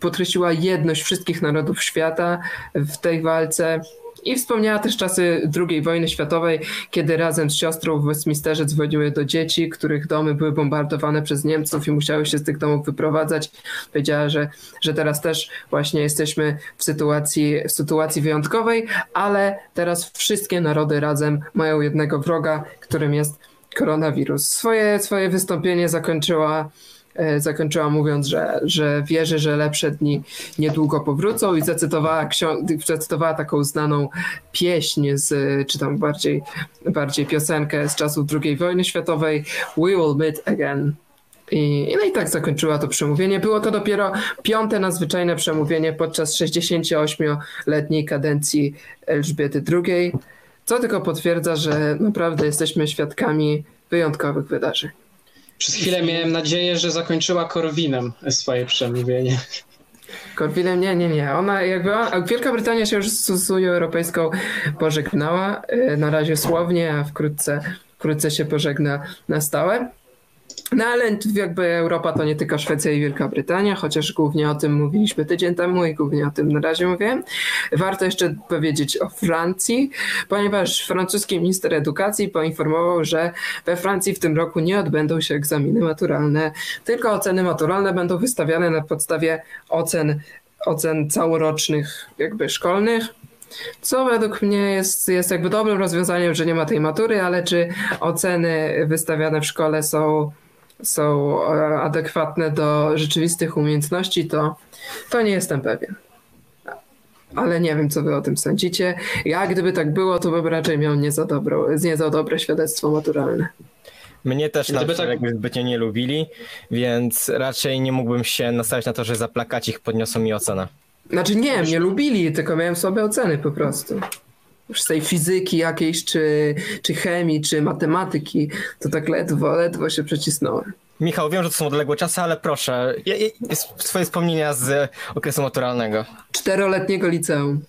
podkreśliła jedność wszystkich narodów świata w tej walce. I wspomniała też czasy II wojny światowej, kiedy razem z siostrą w Westminsterze dzwoniły do dzieci, których domy były bombardowane przez Niemców i musiały się z tych domów wyprowadzać. Powiedziała, że, że teraz też właśnie jesteśmy w sytuacji, w sytuacji wyjątkowej, ale teraz wszystkie narody razem mają jednego wroga, którym jest koronawirus. Swoje, swoje wystąpienie zakończyła zakończyła mówiąc, że, że wierzy, że lepsze dni niedługo powrócą i zacytowała, zacytowała taką znaną pieśń, z, czy tam bardziej, bardziej piosenkę z czasów II wojny światowej We will meet again. I, no i tak zakończyła to przemówienie. Było to dopiero piąte nadzwyczajne przemówienie podczas 68-letniej kadencji Elżbiety II, co tylko potwierdza, że naprawdę jesteśmy świadkami wyjątkowych wydarzeń. Przez chwilę miałem nadzieję, że zakończyła Korwinem swoje przemówienie. Korwinem? Nie, nie, nie. Ona jakby, Wielka Brytania się już z Unią Europejską pożegnała, y, na razie słownie, a wkrótce, wkrótce się pożegna na stałe. No ale jakby Europa to nie tylko Szwecja i Wielka Brytania, chociaż głównie o tym mówiliśmy tydzień temu i głównie o tym na razie mówię. Warto jeszcze powiedzieć o Francji, ponieważ francuski minister edukacji poinformował, że we Francji w tym roku nie odbędą się egzaminy maturalne, tylko oceny maturalne będą wystawiane na podstawie ocen, ocen całorocznych jakby szkolnych. Co według mnie jest, jest jakby dobrym rozwiązaniem, że nie ma tej matury, ale czy oceny wystawiane w szkole są są e, adekwatne do rzeczywistych umiejętności, to, to nie jestem pewien. Ale nie wiem, co wy o tym sądzicie. Ja, gdyby tak było, to bym raczej miał nie za, dobro, nie za dobre świadectwo maturalne. Mnie też na tak... jakby zbytnio nie lubili, więc raczej nie mógłbym się nastawić na to, że za ich podniosą mi ocenę. Znaczy nie, mnie lubili, tylko miałem słabe oceny po prostu już z tej fizyki jakiejś, czy, czy chemii, czy matematyki, to tak ledwo, ledwo się przecisnąłem. Michał, wiem, że to są odległe czasy, ale proszę, swoje wspomnienia z okresu maturalnego. Czteroletniego liceum.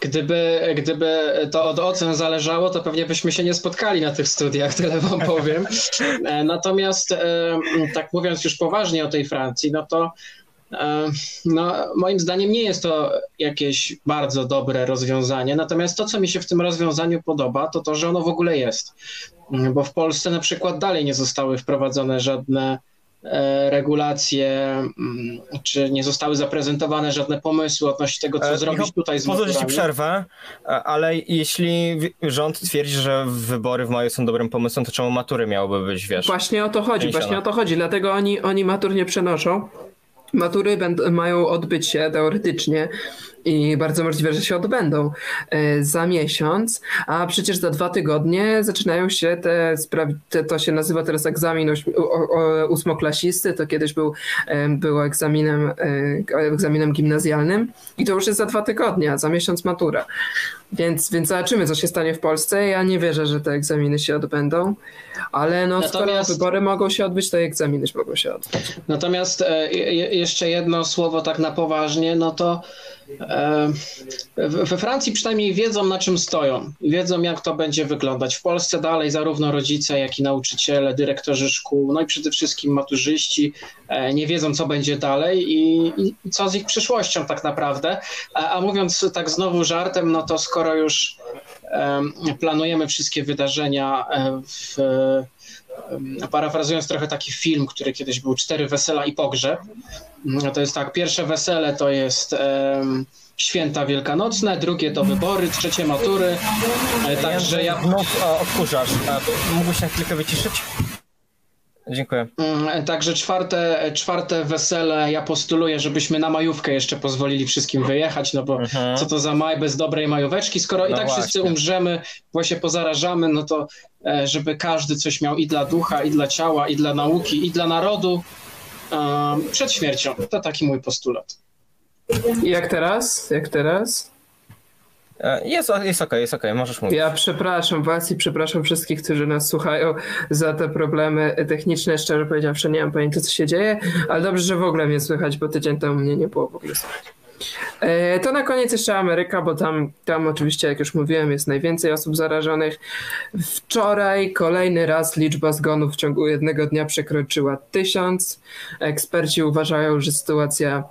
Gdyby, gdyby to od ocen zależało, to pewnie byśmy się nie spotkali na tych studiach, <laughs> tyle wam powiem. E, natomiast e, tak mówiąc już poważnie o tej Francji, no to no, moim zdaniem nie jest to jakieś bardzo dobre rozwiązanie, natomiast to, co mi się w tym rozwiązaniu podoba, to to, że ono w ogóle jest. Bo w Polsce na przykład dalej nie zostały wprowadzone żadne e, regulacje, mm, czy nie zostały zaprezentowane żadne pomysły odnośnie tego, co e, zrobić Michał, tutaj z Pozwól ci przerwę, ale jeśli rząd twierdzi, że wybory w maju są dobrym pomysłem, to czemu matury miałyby być, wiesz? Właśnie o to chodzi, właśnie o to chodzi, dlatego oni, oni matur nie przenoszą Matury będą, mają odbyć się teoretycznie i bardzo możliwe, że się odbędą e, za miesiąc, a przecież za dwa tygodnie zaczynają się te, te to się nazywa teraz egzamin ósmoklasisty, to kiedyś był, było egzaminem, e, egzaminem gimnazjalnym i to już jest za dwa tygodnie, a za miesiąc matura. Więc, więc zobaczymy, co się stanie w Polsce. Ja nie wierzę, że te egzaminy się odbędą, ale no, Natomiast... skoro wybory mogą się odbyć, to egzaminy mogą się odbyć. Natomiast e, jeszcze jedno słowo tak na poważnie, no to we Francji przynajmniej wiedzą na czym stoją, wiedzą jak to będzie wyglądać. W Polsce dalej zarówno rodzice, jak i nauczyciele, dyrektorzy szkół, no i przede wszystkim maturzyści e, nie wiedzą co będzie dalej i, i co z ich przyszłością tak naprawdę. A, a mówiąc tak znowu żartem, no to skoro już planujemy wszystkie wydarzenia e, w parafrazując trochę taki film, który kiedyś był Cztery Wesela i Pogrzeb. No to jest tak, pierwsze wesele to jest um, święta wielkanocne, drugie to wybory, trzecie matury. E, także ja... Znów odkurzasz. Mógłbyś na chwilkę wyciszyć? Dziękuję. Mm, Także czwarte, czwarte wesele ja postuluję, żebyśmy na majówkę jeszcze pozwolili wszystkim wyjechać, no bo Mhm. co to za maj bez dobrej majóweczki, skoro i No tak wszyscy właśnie. umrzemy, bo się pozarażamy, no to e, żeby każdy coś miał i dla ducha, i dla ciała, i dla nauki, i dla narodu przed śmiercią. To taki mój postulat. I jak teraz? Jak teraz? E, Jest, jest okej, jest okej, możesz mówić. Ja przepraszam was i przepraszam wszystkich, którzy nas słuchają za te problemy techniczne. Szczerze powiedziawszy, nie mam pojęcia, co się dzieje, ale dobrze, że w ogóle mnie słychać, bo tydzień temu mnie nie było w ogóle słychać. E, To na koniec jeszcze Ameryka, bo tam, tam oczywiście, jak już mówiłem, jest najwięcej osób zarażonych. Wczoraj kolejny raz liczba zgonów w ciągu jednego dnia przekroczyła tysiąc. Eksperci uważają, że sytuacja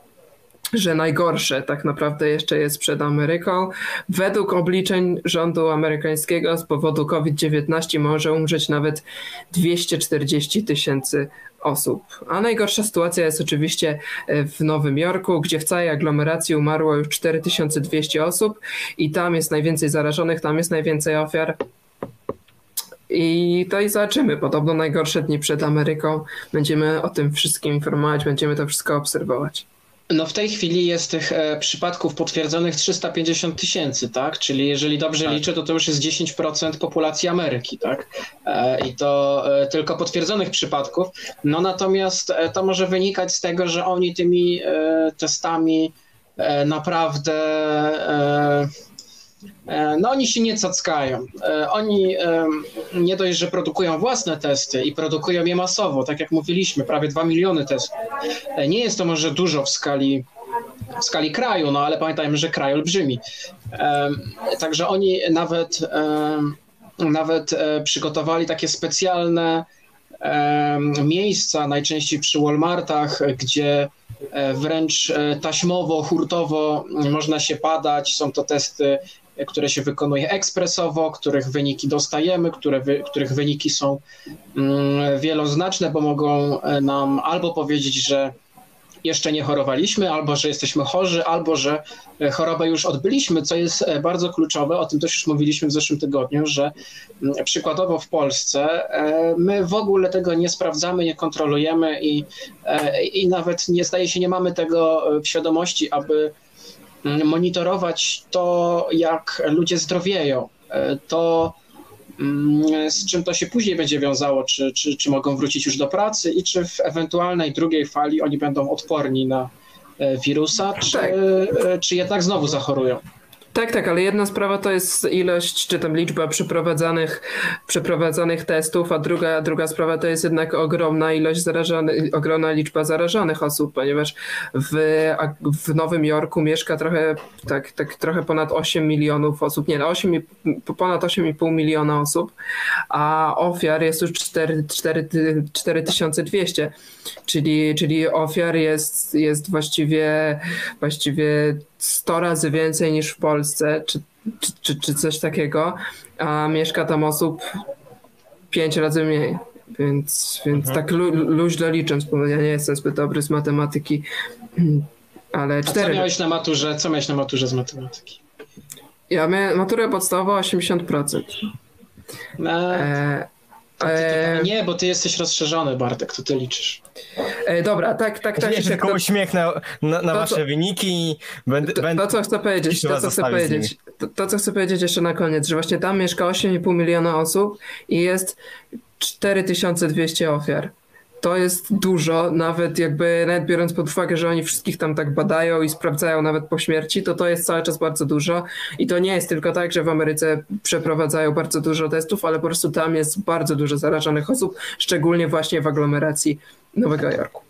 że najgorsze tak naprawdę jeszcze jest przed Ameryką. Według obliczeń rządu amerykańskiego z powodu COVID-19 może umrzeć nawet 240 tysięcy osób. A najgorsza sytuacja jest oczywiście e, w Nowym Jorku, gdzie w całej aglomeracji umarło już 4200 osób i tam jest najwięcej zarażonych, tam jest najwięcej ofiar. I to i zobaczymy. Podobno najgorsze dni przed Ameryką. Będziemy o tym wszystkim informować, będziemy to wszystko obserwować. No w tej chwili jest tych e, przypadków potwierdzonych 350 tysięcy, tak? Czyli jeżeli dobrze Tak. liczę, to to już jest 10% populacji Ameryki, tak? E, I to e, tylko potwierdzonych przypadków. No natomiast e, to może wynikać z tego, że oni tymi e, testami e, naprawdę no oni się nie cackają. E, Oni e, nie dość, że produkują własne testy i produkują je masowo, tak jak mówiliśmy, prawie 2 miliony testów. E, Nie jest to może dużo w skali, w skali kraju, no ale pamiętajmy, że kraj olbrzymi. Także oni nawet, nawet e, przygotowali takie specjalne miejsca, najczęściej przy Walmartach, gdzie e, wręcz e, taśmowo, hurtowo można się padać. Są to testy, e, które się wykonuje ekspresowo, których wyniki dostajemy, które wy, których wyniki są mm, wieloznaczne, bo mogą e, nam albo powiedzieć, że jeszcze nie chorowaliśmy, albo że jesteśmy chorzy, albo że e, chorobę już odbyliśmy, co jest e, bardzo kluczowe. O tym też już mówiliśmy w zeszłym tygodniu, że mm, przykładowo w Polsce my w ogóle tego nie sprawdzamy, nie kontrolujemy i, i nawet nie zdaje się, nie mamy tego w świadomości, aby monitorować to, jak ludzie zdrowieją. E, To mm, z czym to się później będzie wiązało, czy, czy, czy mogą wrócić już do pracy i czy w ewentualnej drugiej fali oni będą odporni na e, wirusa, czy, Tak. e, czy jednak znowu zachorują. Tak, tak, ale jedna sprawa to jest ilość, czy tam liczba przeprowadzanych, przeprowadzanych testów, a druga, druga sprawa to jest jednak ogromna ilość zarażonych, ogromna liczba zarażonych osób, ponieważ w, w Nowym Jorku mieszka trochę, tak, tak trochę ponad 8 milionów osób, nie, 8, i- ponad 8,5 miliona osób, a ofiar jest już 4, 4, 4200, czyli, czyli ofiar jest, jest właściwie, właściwie 100 razy więcej niż w Polsce, czy, czy, czy, czy coś takiego, a mieszka tam osób 5 razy mniej. Więc, więc tak lu, luźno licząc, bo ja nie jestem zbyt dobry z matematyki, <clears throat> ale A co 4. miałeś na maturze? Co miałeś na maturze z matematyki? Ja miałem maturę podstawową 80%. E, E, e, nie, bo ty jesteś rozszerzony, Bartek, to ty liczysz. e, dobra, tak, tak, tak. Ja tak, się tak tylko to, uśmiechnę na, na to wasze co- wyniki i będę... to, będę to, co chcę powiedzieć, to, co chcę powiedzieć, to, to, co chcę powiedzieć jeszcze na koniec, że właśnie tam mieszka 8,5 miliona osób i jest 4200 ofiar. To jest dużo, nawet jakby, nawet biorąc pod uwagę, że oni wszystkich tam tak badają i sprawdzają nawet po śmierci, to to jest cały czas bardzo dużo. I to nie jest tylko tak, że w Ameryce przeprowadzają bardzo dużo testów, ale po prostu tam jest bardzo dużo zarażonych osób, szczególnie właśnie w aglomeracji Nowego Jorku.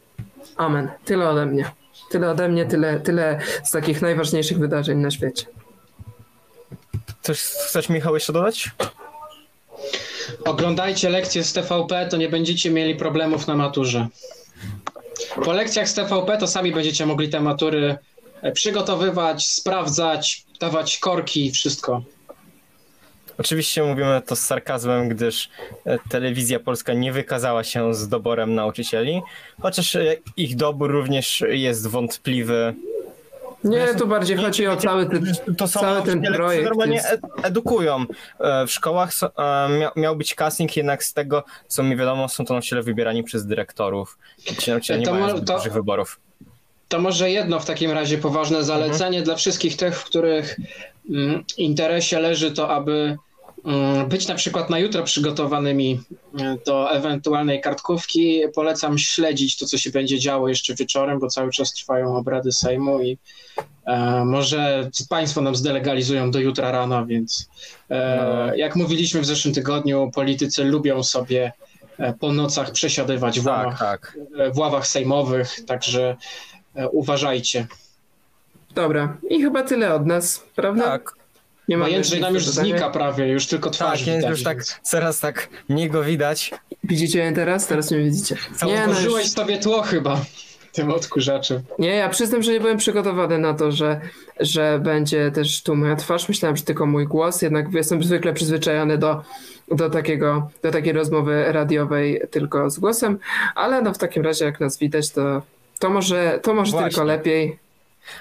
Amen. Tyle ode mnie. Tyle ode mnie, tyle, tyle z takich najważniejszych wydarzeń na świecie. Coś chcesz, Michał, jeszcze dodać? Oglądajcie lekcje z TVP, to nie będziecie mieli problemów na maturze. Po lekcjach z TVP to sami będziecie mogli te matury e, przygotowywać, sprawdzać, dawać korki, wszystko. Oczywiście mówimy to z sarkazmem, gdyż e, telewizja polska nie wykazała się z doborem nauczycieli, chociaż e, ich dobór również jest wątpliwy. Nie, tu bardziej chodzi o cały ten, To są cały ten projekt. normalnie Jest, ed- edukują. E, W szkołach e, mia- miał być casting, jednak z tego, co mi wiadomo, są to nauczyciele wybierani przez dyrektorów. Ci nauczyciele nie To mają to- dużych wyborów. To może jedno w takim razie poważne zalecenie dla wszystkich tych, w których mm, interesie leży to, aby być na przykład na jutro przygotowanymi mm, do ewentualnej kartkówki. Polecam śledzić to, co się będzie działo jeszcze wieczorem, bo cały czas trwają obrady Sejmu i e, może Państwo nam zdelegalizują do jutra rano, więc e, No. jak mówiliśmy w zeszłym tygodniu, politycy lubią sobie e, po nocach przesiadywać w ławach, Tak, tak. w ławach sejmowych, także e, uważajcie. Dobra, i chyba tyle od nas, prawda? Tak, Nie mamy Jędrzej nam już znika prawie, już tylko twarz tak, widać. już tak, teraz tak, mniej go widać. Widzicie mnie teraz? Teraz mnie widzicie. Nie, no już, sobie tło chyba tym odkurzaczem. nie, ja przyznam, że nie byłem przygotowany na to, że, że będzie też tu moja twarz. Myślałem, że tylko mój głos, jednak jestem zwykle przyzwyczajony do, do, takiego, do takiej rozmowy radiowej tylko z głosem, ale no w takim razie jak nas widać, to, to może, to może Właśnie. tylko lepiej.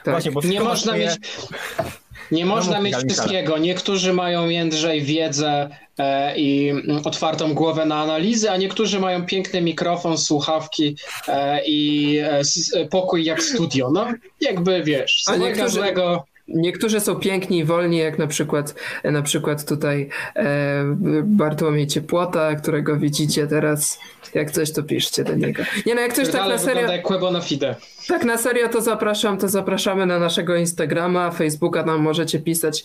Tak. Właśnie, bo Nie można mieć, nie można mieć Michale. wszystkiego. Niektórzy mają Jędrzej wiedzę e, i mm, otwartą głowę na analizy, a niektórzy mają piękny mikrofon, słuchawki e, i e, e, pokój jak studio. No, jakby wiesz, niektórzy- każdego... Niektórzy są piękni i wolni, jak na przykład, na przykład tutaj e, Bartłomiej Ciepłota, którego widzicie teraz. Jak coś, to piszcie do niego. Nie no, jak coś tak na serio, jak Quebo na fide. tak na serio, to zapraszam, to zapraszamy na naszego Instagrama, Facebooka, tam możecie pisać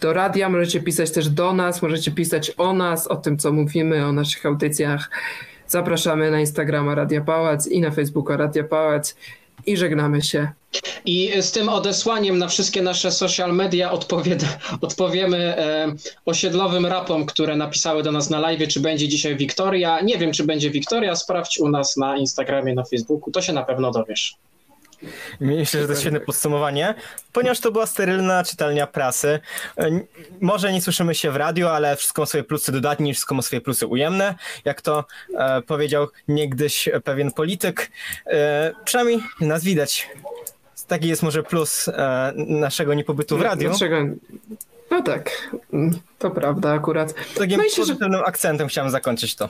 do radia, możecie pisać też do nas, możecie pisać o nas, o tym, co mówimy, o naszych audycjach. Zapraszamy na Instagrama Radia Pałac i na Facebooka Radia Pałac i żegnamy się. I z tym odesłaniem na wszystkie nasze social media odpowiemy e, osiedlowym rapom, które napisały do nas na live, czy będzie dzisiaj Wiktoria. Nie wiem, czy będzie Wiktoria. Sprawdź u nas na Instagramie, na Facebooku. To się na pewno dowiesz. Myślę, że to świetne podsumowanie, ponieważ to była sterylna czytelnia prasy. E, Może nie słyszymy się w radiu, ale wszystko ma swoje plusy dodatnie, wszystko ma swoje plusy ujemne, jak to e, powiedział niegdyś pewien polityk. E, przynajmniej nas widać. Taki jest może plus e, naszego niepobytu w radiu. Dlaczego? No tak, mm, to prawda akurat. Takim No i się, że- pozytywnym akcentem chciałem zakończyć to.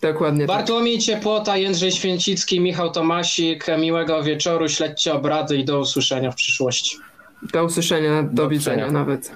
Dokładnie tak. Bartłomiej Ciepłota, Jędrzej Święcicki, Michał Tomasik. Miłego wieczoru, śledźcie obrady i do usłyszenia w przyszłości. Do usłyszenia, do, Do widzenia nawet.